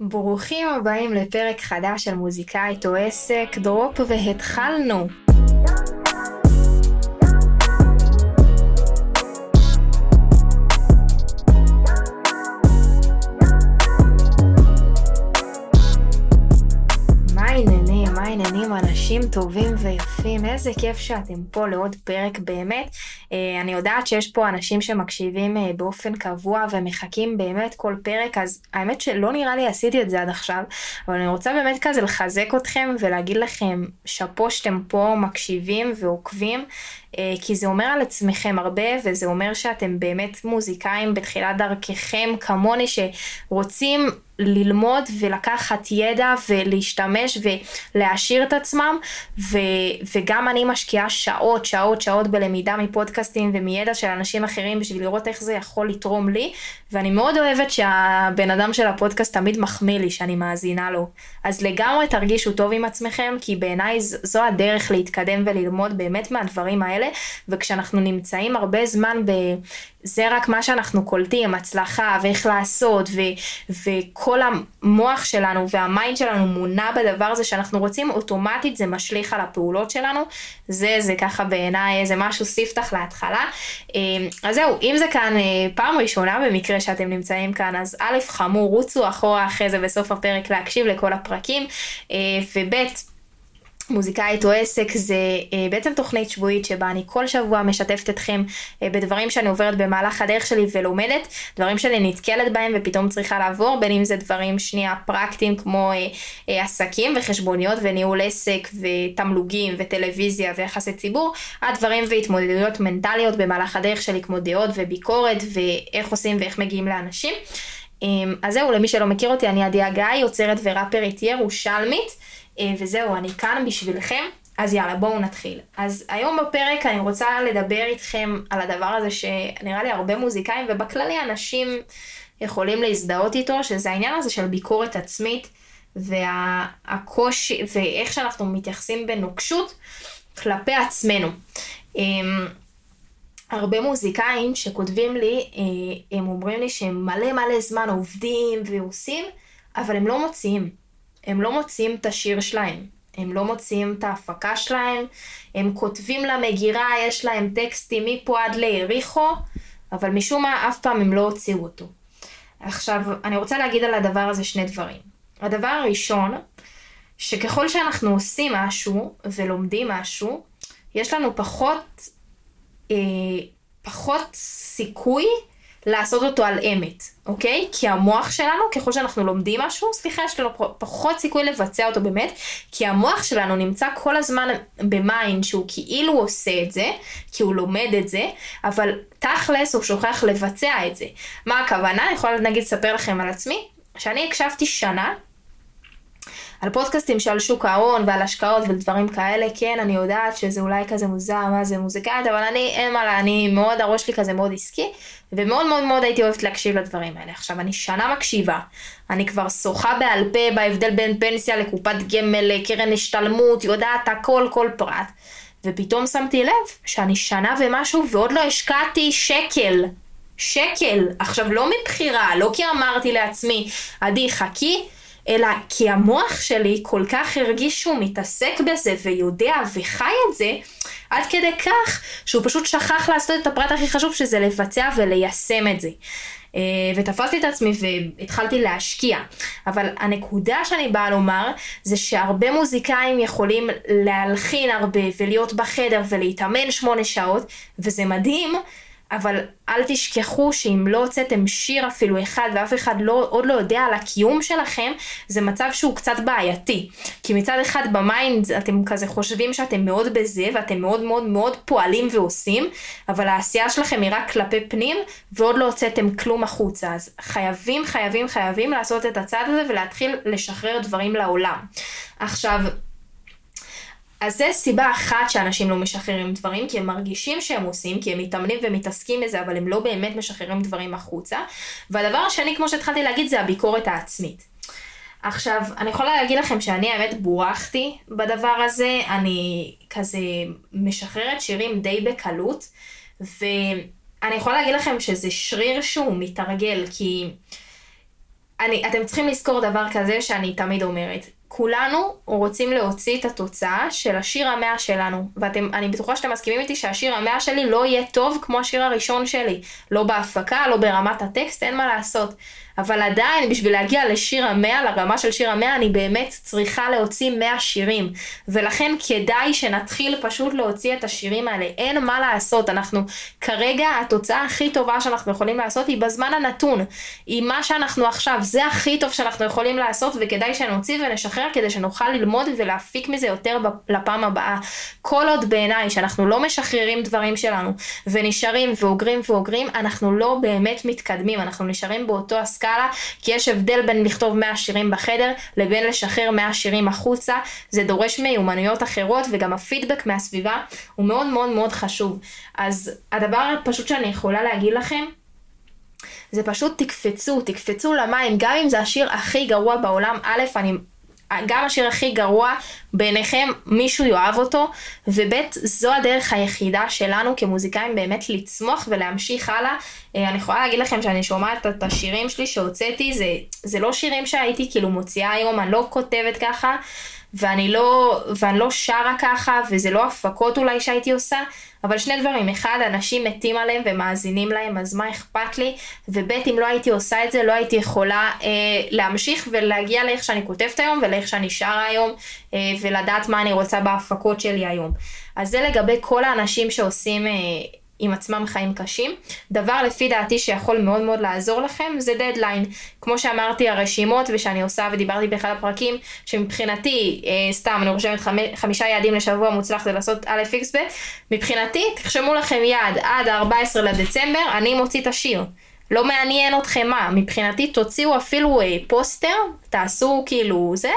ברוכים הבאים לפרק חדש של מוזיקאית או עסק, דרופ והתחלנו. אנשים טובים ויפים, איזה כיף שאתם פה לעוד פרק באמת. אה, אני יודעת שיש פה אנשים שמקשיבים אה, באופן קבוע ומחכים באמת כל פרק, אז האמת שלא נראה לי עשיתי את זה עד עכשיו, אבל אני רוצה באמת כזה לחזק אתכם ולהגיד לכם שאפו שאתם פה מקשיבים ועוקבים. אה, כי זה אומר על עצמכם הרבה, וזה אומר שאתם באמת מוזיקאים בתחילת דרככם, כמוני, שרוצים ללמוד ולקחת ידע ולהשתמש ולהעשיר את עצמם, ו, וגם אני משקיעה שעות, שעות, שעות בלמידה מפודקאסטים ומידע של אנשים אחרים בשביל לראות איך זה יכול לתרום לי, ואני מאוד אוהבת שהבן אדם של הפודקאסט תמיד מחמיא לי שאני מאזינה לו. אז לגמרי תרגישו טוב עם עצמכם, כי בעיניי זו הדרך להתקדם וללמוד באמת מהדברים האלה. האלה, וכשאנחנו נמצאים הרבה זמן ב... זה רק מה שאנחנו קולטים, הצלחה ואיך לעשות, ו, וכל המוח שלנו והמיינד שלנו מונע בדבר הזה שאנחנו רוצים, אוטומטית זה משליך על הפעולות שלנו. זה, זה ככה בעיניי איזה משהו ספתח להתחלה. אמ, אז זהו, אם זה כאן אה, פעם ראשונה במקרה שאתם נמצאים כאן, אז א', חמור, רוצו אחורה אחרי זה בסוף הפרק להקשיב לכל הפרקים, אה, וב', מוזיקאית או עסק זה אה, בעצם תוכנית שבועית שבה אני כל שבוע משתפת אתכם אה, בדברים שאני עוברת במהלך הדרך שלי ולומדת, דברים שאני נתקלת בהם ופתאום צריכה לעבור, בין אם זה דברים שנייה פרקטיים כמו אה, עסקים וחשבוניות וניהול עסק ותמלוגים וטלוויזיה ויחסי ציבור, עד דברים והתמודדויות מנטליות במהלך הדרך שלי כמו דעות וביקורת ואיך עושים ואיך מגיעים לאנשים. אה, אז זהו, למי שלא מכיר אותי, אני עדיה גיא, יוצרת וראפרית ירושלמית. אה, וזהו, אני כאן בשבילכם, אז יאללה, בואו נתחיל. אז היום בפרק אני רוצה לדבר איתכם על הדבר הזה שנראה לי הרבה מוזיקאים, ובכללי אנשים יכולים להזדהות איתו, שזה העניין הזה של ביקורת עצמית, והקושי, ואיך שאנחנו מתייחסים בנוקשות כלפי עצמנו. אמ, הרבה מוזיקאים שכותבים לי, אה, הם אומרים לי שהם מלא מלא זמן עובדים ועושים, אבל הם לא מוציאים. הם לא מוצאים את השיר שלהם, הם לא מוצאים את ההפקה שלהם, הם כותבים למגירה, יש להם טקסטים מפה עד ליריחו, אבל משום מה אף פעם הם לא הוציאו אותו. עכשיו, אני רוצה להגיד על הדבר הזה שני דברים. הדבר הראשון, שככל שאנחנו עושים משהו ולומדים משהו, יש לנו פחות, אה, פחות סיכוי לעשות אותו על אמת, אוקיי? כי המוח שלנו, ככל שאנחנו לומדים משהו, סליחה, יש לנו פחות סיכוי לבצע אותו באמת, כי המוח שלנו נמצא כל הזמן ב mind שהוא כאילו עושה את זה, כי הוא לומד את זה, אבל תכלס הוא שוכח לבצע את זה. מה הכוונה? אני יכולה נגיד לספר לכם על עצמי, שאני הקשבתי שנה על פודקאסטים שעל שוק ההון ועל השקעות ודברים כאלה, כן, אני יודעת שזה אולי כזה מוזר, מה זה מוזיקאית, אבל אני, אין מה אני מאוד, הראש שלי כזה מאוד עסקי, ומאוד מאוד מאוד הייתי אוהבת להקשיב לדברים האלה. עכשיו, אני שנה מקשיבה, אני כבר שוחה בעל פה בהבדל בין פנסיה לקופת גמל, לקרן השתלמות, יודעת הכל, כל פרט. ופתאום שמתי לב שאני שנה ומשהו ועוד לא השקעתי שקל. שקל. עכשיו, לא מבחירה, לא כי אמרתי לעצמי, עדי, חכי, אלא כי המוח שלי כל כך הרגיש שהוא מתעסק בזה ויודע וחי את זה, עד כדי כך שהוא פשוט שכח לעשות את הפרט הכי חשוב שזה לבצע וליישם את זה. אה, ותפסתי את עצמי והתחלתי להשקיע. אבל הנקודה שאני באה לומר זה שהרבה מוזיקאים יכולים להלחין הרבה ולהיות בחדר ולהתאמן שמונה שעות, וזה מדהים. אבל אל תשכחו שאם לא הוצאתם שיר אפילו אחד ואף אחד לא, עוד לא יודע על הקיום שלכם, זה מצב שהוא קצת בעייתי. כי מצד אחד ב mind אתם כזה חושבים שאתם מאוד בזה ואתם מאוד מאוד מאוד פועלים ועושים, אבל העשייה שלכם היא רק כלפי פנים ועוד לא הוצאתם כלום החוצה. אז חייבים חייבים חייבים לעשות את הצעד הזה ולהתחיל לשחרר דברים לעולם. עכשיו, אז זה סיבה אחת שאנשים לא משחררים דברים, כי הם מרגישים שהם עושים, כי הם מתאמנים ומתעסקים בזה, אבל הם לא באמת משחררים דברים החוצה. והדבר השני, כמו שהתחלתי להגיד, זה הביקורת העצמית. עכשיו, אני יכולה להגיד לכם שאני האמת בורחתי בדבר הזה, אני כזה משחררת שירים די בקלות, ואני יכולה להגיד לכם שזה שריר שהוא מתרגל, כי אני, אתם צריכים לזכור דבר כזה שאני תמיד אומרת. כולנו רוצים להוציא את התוצאה של השיר המאה שלנו. ואני בטוחה שאתם מסכימים איתי שהשיר המאה שלי לא יהיה טוב כמו השיר הראשון שלי. לא בהפקה, לא ברמת הטקסט, אין מה לעשות. אבל עדיין, בשביל להגיע לשיר המאה, לרמה של שיר המאה, אני באמת צריכה להוציא מאה שירים. ולכן כדאי שנתחיל פשוט להוציא את השירים האלה. אין מה לעשות, אנחנו כרגע, התוצאה הכי טובה שאנחנו יכולים לעשות היא בזמן הנתון. היא מה שאנחנו עכשיו, זה הכי טוב שאנחנו יכולים לעשות, וכדאי שנוציא ונשחרר כדי שנוכל ללמוד ולהפיק מזה יותר לפעם הבאה. כל עוד בעיניי שאנחנו לא משחררים דברים שלנו, ונשארים ואוגרים ואוגרים, אנחנו לא באמת מתקדמים, אנחנו נשארים באותו הסקאלה. סקאלה, כי יש הבדל בין לכתוב 100 שירים בחדר לבין לשחרר 100 שירים החוצה, זה דורש מיומנויות אחרות וגם הפידבק מהסביבה הוא מאוד מאוד מאוד חשוב. אז הדבר הפשוט שאני יכולה להגיד לכם, זה פשוט תקפצו, תקפצו למים, גם אם זה השיר הכי גרוע בעולם, א', אני גם השיר הכי גרוע בעיניכם, מישהו יאהב אותו, וב' זו הדרך היחידה שלנו כמוזיקאים באמת לצמוח ולהמשיך הלאה. אה, אני יכולה להגיד לכם שאני שומעת את השירים שלי שהוצאתי, זה, זה לא שירים שהייתי כאילו מוציאה היום, אני לא כותבת ככה. ואני לא, ואני לא שרה ככה, וזה לא הפקות אולי שהייתי עושה, אבל שני דברים, אחד, אנשים מתים עליהם ומאזינים להם, אז מה אכפת לי, וב' אם לא הייתי עושה את זה, לא הייתי יכולה אה, להמשיך ולהגיע לאיך שאני כותבת היום, ולאיך שאני שרה היום, אה, ולדעת מה אני רוצה בהפקות שלי היום. אז זה לגבי כל האנשים שעושים... אה, עם עצמם חיים קשים. דבר לפי דעתי שיכול מאוד מאוד לעזור לכם זה דדליין. כמו שאמרתי הרשימות ושאני עושה ודיברתי באחד הפרקים שמבחינתי אה, סתם אני רושמת חמ... חמישה יעדים לשבוע מוצלח זה לעשות א' איקס ב' מבחינתי תחשמו לכם יעד עד ה-14 לדצמבר אני מוציא את השיר. לא מעניין אתכם מה מבחינתי תוציאו אפילו אה, פוסטר תעשו כאילו זה.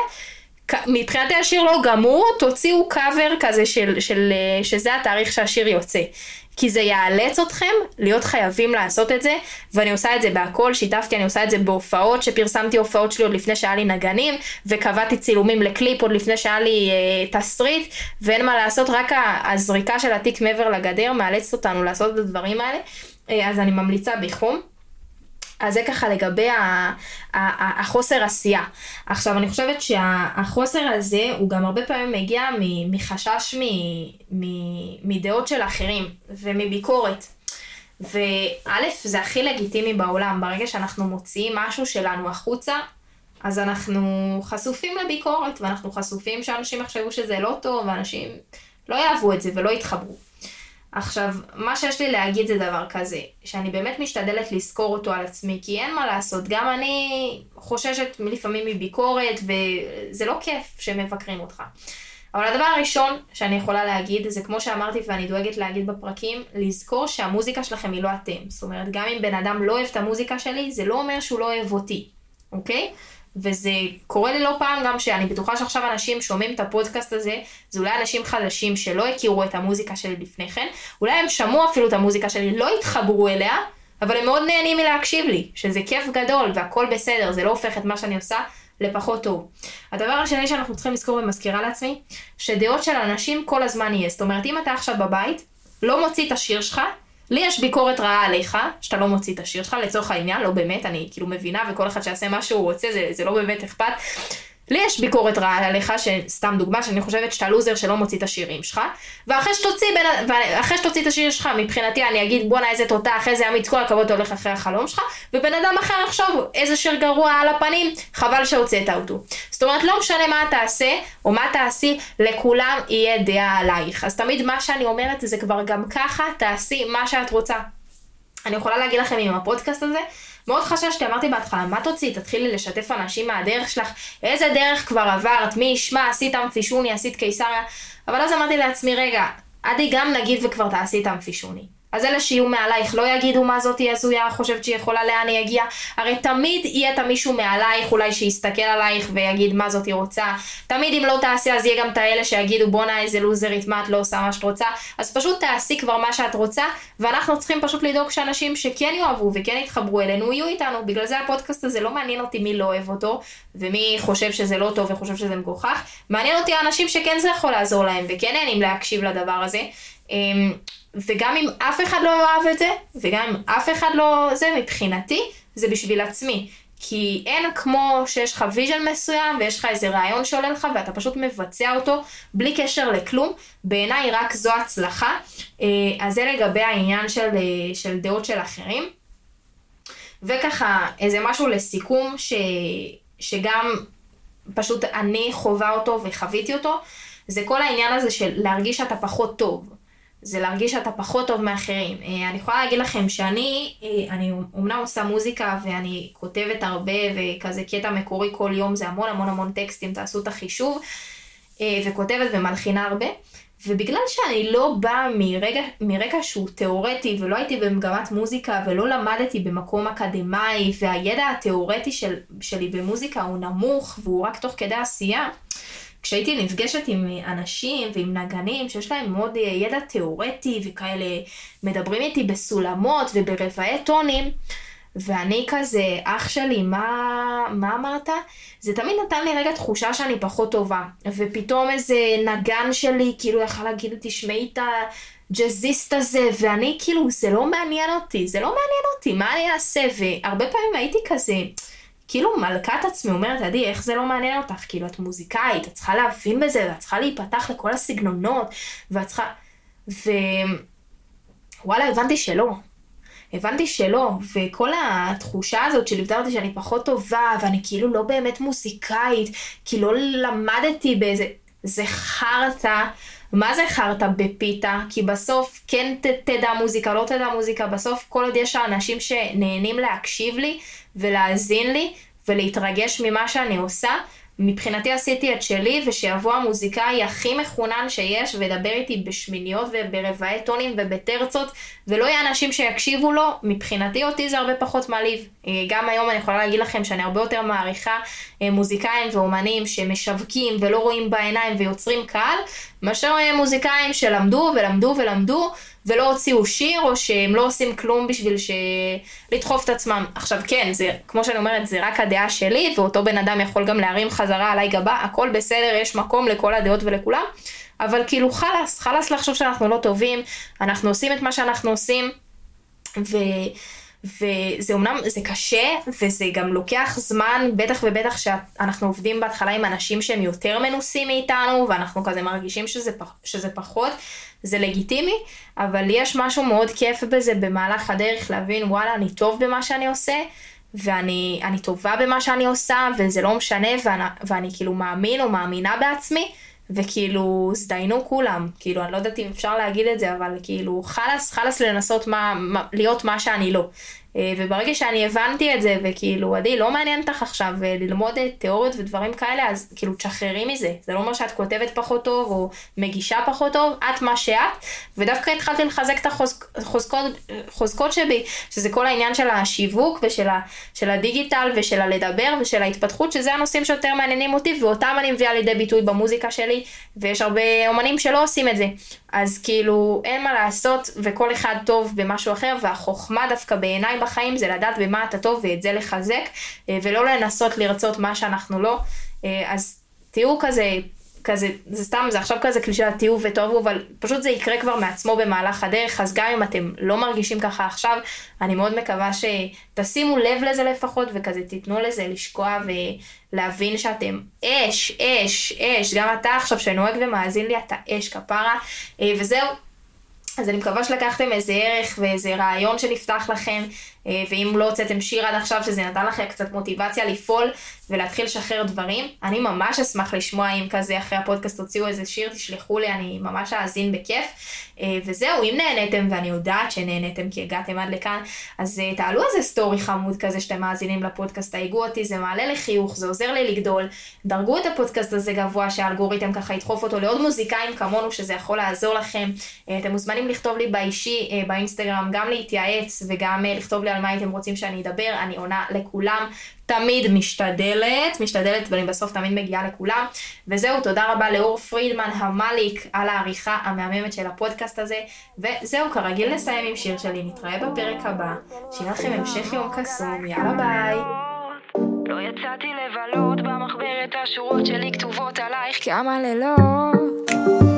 מבחינתי השיר לא גמור, תוציאו קאבר כזה של, של, אה, שזה התאריך שהשיר יוצא. כי זה יאלץ אתכם להיות חייבים לעשות את זה, ואני עושה את זה בהכל, שיתפתי, אני עושה את זה בהופעות, שפרסמתי הופעות שלי עוד לפני שהיה לי נגנים, וקבעתי צילומים לקליפ עוד לפני שהיה לי אה, תסריט, ואין מה לעשות, רק הזריקה של התיק מעבר לגדר מאלצת אותנו לעשות את הדברים האלה, אה, אז אני ממליצה בחום. אז זה ככה לגבי החוסר עשייה. עכשיו אני חושבת שהחוסר הזה הוא גם הרבה פעמים מגיע מחשש מדעות של אחרים ומביקורת. וא' זה הכי לגיטימי בעולם, ברגע שאנחנו מוציאים משהו שלנו החוצה, אז אנחנו חשופים לביקורת, ואנחנו חשופים שאנשים יחשבו שזה לא טוב, ואנשים לא יאהבו את זה ולא יתחברו. עכשיו, מה שיש לי להגיד זה דבר כזה, שאני באמת משתדלת לזכור אותו על עצמי, כי אין מה לעשות, גם אני חוששת לפעמים מביקורת, וזה לא כיף שמבקרים אותך. אבל הדבר הראשון שאני יכולה להגיד, זה כמו שאמרתי ואני דואגת להגיד בפרקים, לזכור שהמוזיקה שלכם היא לא אתם. זאת אומרת, גם אם בן אדם לא אוהב את המוזיקה שלי, זה לא אומר שהוא לא אוהב אותי, אוקיי? וזה קורה לי לא פעם גם שאני בטוחה שעכשיו אנשים שומעים את הפודקאסט הזה, זה אולי אנשים חדשים שלא הכירו את המוזיקה שלי לפני כן, אולי הם שמעו אפילו את המוזיקה שלי, לא התחברו אליה, אבל הם מאוד נהנים מלהקשיב לי, שזה כיף גדול והכל בסדר, זה לא הופך את מה שאני עושה לפחות טוב. הדבר השני שאנחנו צריכים לזכור ומזכירה לעצמי, שדעות של אנשים כל הזמן יהיה. זאת אומרת, אם אתה עכשיו בבית, לא מוציא את השיר שלך, לי יש ביקורת רעה עליך, שאתה לא מוציא את השיר שלך, לצורך העניין, לא באמת, אני כאילו מבינה, וכל אחד שיעשה מה שהוא רוצה, זה, זה לא באמת אכפת. לי יש ביקורת רעה עליך, שסתם דוגמה, שאני חושבת שאתה לוזר שלא מוציא את השירים שלך, ואחרי שתוציא, בין, ואחרי שתוציא את השיר שלך, מבחינתי אני אגיד בואנה איזה תותח, איזה אמיץ, כל הכבוד אתה הולך אחרי החלום שלך, ובן אדם אחר יחשוב איזה שיר גרוע על הפנים, חבל שהוצאת אותו. זאת אומרת, לא משנה מה תעשה, או מה תעשי, לכולם יהיה דעה עלייך. אז תמיד מה שאני אומרת זה כבר גם ככה, תעשי מה שאת רוצה. אני יכולה להגיד לכם עם הפודקאסט הזה, מאוד חששתי, אמרתי בהתחלה, מה תוציאי? תתחילי לשתף אנשים מהדרך שלך, איזה דרך כבר עברת, מי ישמע, עשית אמפישוני, עשית קיסריה, אבל אז אמרתי לעצמי, רגע, עדי גם נגיד וכבר תעשי את אמפישוני. אז אלה שיהיו מעלייך לא יגידו מה זאתי הזויה, חושבת שהיא יכולה לאן היא הגיעה. הרי תמיד יהיה את המישהו מעלייך אולי שיסתכל עלייך ויגיד מה זאתי רוצה. תמיד אם לא תעשי אז יהיה גם את האלה שיגידו בואנה איזה לוזרית מה את לא עושה מה שאת רוצה. אז פשוט תעשי כבר מה שאת רוצה ואנחנו צריכים פשוט לדאוג שאנשים שכן יאהבו וכן יתחברו אלינו יהיו איתנו. בגלל זה הפודקאסט הזה לא מעניין אותי מי לא אוהב אותו ומי חושב שזה לא טוב וחושב שזה מגוחך. מעניין אותי האנשים שכן זה יכול לעזור להם וכן. אמ, וגם אם אף אחד לא יאהב את זה, וגם אם אף אחד לא זה, מבחינתי, זה בשביל עצמי. כי אין כמו שיש לך vision מסוים ויש לך איזה רעיון שעולה לך ואתה פשוט מבצע אותו בלי קשר לכלום. בעיניי רק זו הצלחה. אה, אז זה לגבי העניין של, אה, של דעות של אחרים. וככה איזה משהו לסיכום ש, שגם פשוט אני חווה אותו וחוויתי אותו, זה כל העניין הזה של להרגיש שאתה פחות טוב. זה להרגיש שאתה פחות טוב מאחרים. אה, אני יכולה להגיד לכם שאני, אה, אני אומנם עושה מוזיקה ואני כותבת הרבה וכזה קטע מקורי כל יום, זה המון המון המון טקסטים, תעשו את החישוב, אה, וכותבת ומלחינה הרבה. ובגלל שאני לא באה מרגע, מרקע שהוא תיאורטי ולא הייתי במגמת מוזיקה ולא למדתי במקום אקדמאי והידע התיאורטי של, שלי במוזיקה הוא נמוך והוא רק תוך כדי עשייה, כשהייתי נפגשת עם אנשים ועם נגנים שיש להם מאוד אה, ידע תיאורטי וכאלה מדברים איתי בסולמות וברבעי טונים, ואני כזה, אח שלי, מה, מה אמרת? זה תמיד נתן לי רגע תחושה שאני פחות טובה. ופתאום איזה נגן שלי, כאילו יכל להגיד, תשמעי את הג'אזיסט הזה, ואני כאילו, זה לא מעניין אותי, זה לא מעניין אותי, מה אני אעשה? והרבה פעמים הייתי כזה, כאילו מלכת עצמי אומרת, עדי, איך זה לא מעניין אותך? כאילו, את מוזיקאית, את צריכה להבין בזה, ואת צריכה להיפתח לכל הסגנונות, ואת צריכה... ו... וואלה, הבנתי שלא. הבנתי שלא, וכל התחושה הזאת שליוותה אותי שאני פחות טובה, ואני כאילו לא באמת מוזיקאית, כי לא למדתי באיזה... זה חרטא. מה זה חרטא בפיתה? כי בסוף כן ת, תדע מוזיקה, לא תדע מוזיקה, בסוף כל עוד יש אנשים שנהנים להקשיב לי ולהאזין לי ולהתרגש ממה שאני עושה, מבחינתי עשיתי את שלי, ושיבוא המוזיקאי הכי מחונן שיש, וידבר איתי בשמיניות וברבעי טונים ובטרצות, ולא יהיה אנשים שיקשיבו לו, מבחינתי אותי זה הרבה פחות מעליב. אה, גם היום אני יכולה להגיד לכם שאני הרבה יותר מעריכה אה, מוזיקאים ואומנים שמשווקים ולא רואים בעיניים ויוצרים קהל, מאשר אה, מוזיקאים שלמדו ולמדו ולמדו. ולא הוציאו שיר, או שהם לא עושים כלום בשביל ש... לדחוף את עצמם. עכשיו כן, זה, כמו שאני אומרת, זה רק הדעה שלי, ואותו בן אדם יכול גם להרים חזרה עליי גבה, הכל בסדר, יש מקום לכל הדעות ולכולם, אבל כאילו חלאס, חלאס לחשוב שאנחנו לא טובים, אנחנו עושים את מה שאנחנו עושים, ו... וזה אמנם, זה קשה, וזה גם לוקח זמן, בטח ובטח שאנחנו עובדים בהתחלה עם אנשים שהם יותר מנוסים מאיתנו, ואנחנו כזה מרגישים שזה, פח, שזה פחות, זה לגיטימי, אבל יש משהו מאוד כיף בזה במהלך הדרך להבין, וואלה, אני טוב במה שאני עושה, ואני טובה במה שאני עושה, וזה לא משנה, ואני, ואני כאילו מאמין או מאמינה בעצמי. וכאילו, הזדיינו כולם, כאילו, אני לא יודעת אם אפשר להגיד את זה, אבל כאילו, חלאס, חלאס לנסות מה, מה, להיות מה שאני לא. אה, וברגע שאני הבנתי את זה, וכאילו, עדי, לא מעניין אותך עכשיו אה, ללמוד אה, תיאוריות ודברים כאלה, אז כאילו, תשחררי מזה. זה לא אומר שאת כותבת פחות טוב, או מגישה פחות טוב, את מה שאת, ודווקא התחלתי לחזק את החוזקות שבי, שזה כל העניין של השיווק, ושל ה, של הדיגיטל, ושל הלדבר, ושל ההתפתחות, שזה הנושאים שיותר מעניינים אותי, ואותם אני מביאה לידי ביטוי במוזיקה שלי, ויש הרבה אומנים שלא עושים את זה. אז כאילו, אין מה לעשות, וכל אחד טוב במשהו אחר, והחוכמה דווקא בעיניי בחיים זה לדעת במה אתה טוב ואת זה לחזק, אה, ולא לנסות לרצות מה שאנחנו לא. אה, אז תהיו כזה, כזה, זה סתם, זה עכשיו כזה קלישה, תהיו ותאהבו, אבל פשוט זה יקרה כבר מעצמו במהלך הדרך, אז גם אם אתם לא מרגישים ככה עכשיו, אני מאוד מקווה שתשימו לב לזה לפחות, וכזה תיתנו לזה לשקוע ולהבין שאתם אש, אש, אש, גם אתה עכשיו שנוהג ומאזין לי, אתה אש כפרה, אה, וזהו. אז אני מקווה שלקחתם איזה ערך ואיזה רעיון שנפתח לכם, ואם לא הוצאתם שיר עד עכשיו, שזה נתן לכם קצת מוטיבציה לפעול ולהתחיל לשחרר דברים. אני ממש אשמח לשמוע אם כזה אחרי הפודקאסט תוציאו איזה שיר, תשלחו לי, אני ממש אאזין בכיף. אה, וזהו, אם נהניתם, ואני יודעת שנהניתם כי הגעתם עד לכאן, אז אה, תעלו איזה סטורי חמוד כזה שאתם מאזינים לפודקאסט, תהיגו אותי, זה מעלה לחיוך, זה עוזר לי לגדול. דרגו את הפודקאסט הזה גבוה, שהאלגוריתם ככה ידחוף אותו לעוד מוזיקאים כמונו, שזה יכול לעזור לכם. אתם מוזמנים לכתוב לי באישי, באינסטגרם, גם להתייעץ וגם לכתוב לי על מה הייתם רוצים שאני אדבר, אני עונה לכולם. תמיד משתדלת, משתדלת ואני בסוף תמיד מגיעה לכולם. וזהו, תודה רבה לאור פרידמן המליק על העריכה המהממת של הפודקאסט הזה. וזהו, כרגיל נסיים עם שיר שלי, נתראה בפרק הבא. שיהיה לכם המשך יום קסום, יאללה ביי. לא יצאתי לבלות במחברת השורות שלי כתובות עלייך כמה לילות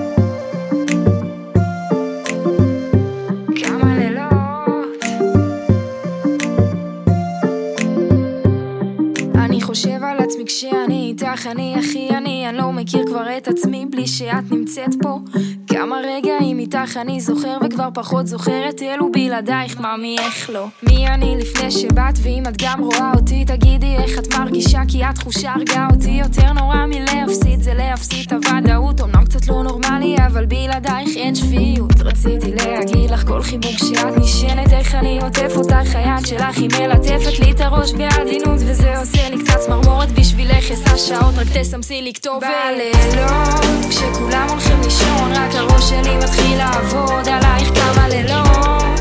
איתך, אני הכי אני, אני לא מכיר כבר את עצמי בלי שאת נמצאת פה. כמה רגעים איתך אני זוכר וכבר פחות זוכרת אלו בלעדייך, ממי איך לא. מי אני לפני שבאת ואם את גם רואה אותי תגידי איך את מרגישה כי התחושה הרגה אותי יותר נורא מלהפסיד זה להפסיד את הוודאות אמנם קצת לא נורמלי אבל בלעדייך אין שפיות רציתי להגיד לך כל חיבוק שאת נשענת איך אני עוטף אותך? היד שלך היא מלטפת לי את הראש בעדינות וזה עושה לי קצת צמרמורת בשבילך. עשר שעות רק תסמסי לי כתובת. בלילות כשכולם הולכים לישון רק הראש שלי מתחיל לעבוד עלייך כמה לילות.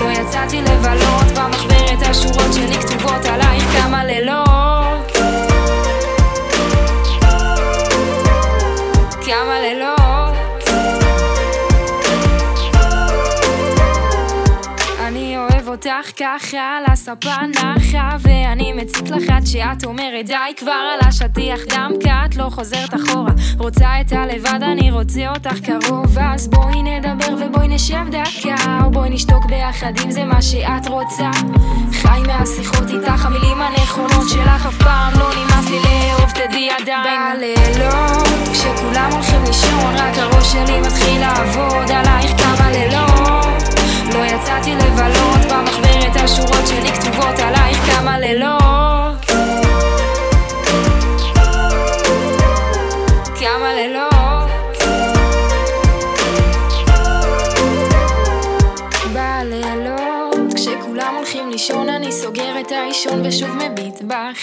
לא יצאתי לבלות במחברת השורות שלי כתובות עלייך כמה לילות. כמה לילות אותך ככה על הספה נחה ואני מציק לך עד שאת אומרת די כבר על השטיח דמקה את לא חוזרת אחורה. רוצה את הלבד אני רוצה אותך קרוב אז בואי נדבר ובואי נשב דקה או בואי נשתוק ביחד אם זה מה שאת רוצה. חי מהשיחות איתך המילים הנכונות שלך אף פעם לא נמאס לי לאהוב תדעי עדיין. בלילות כשכולם הולכים לישון רק הראש שלי מתחיל לעבוד עלייך כמה לילות. לא יצאתי לבלות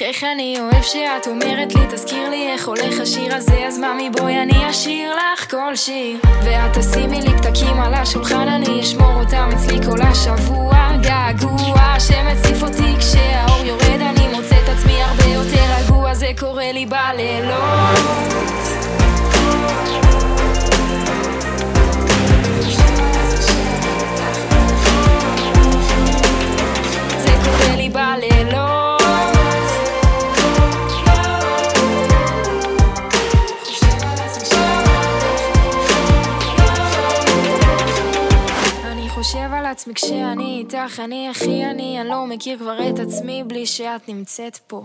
איך אני אוהב שאת אומרת לי תזכיר לי איך הולך השיר הזה אז ממי בואי אני אשיר לך כל שיר. ואת תשימי לי פתקים על השולחן אני אשמור אותם אצלי כל השבוע. געגוע שמציף אותי כשהאור יורד אני מוצא את עצמי הרבה יותר רגוע זה קורה לי בלילות איתך, אני הכי אני, אני לא מכיר כבר את עצמי בלי שאת נמצאת פה.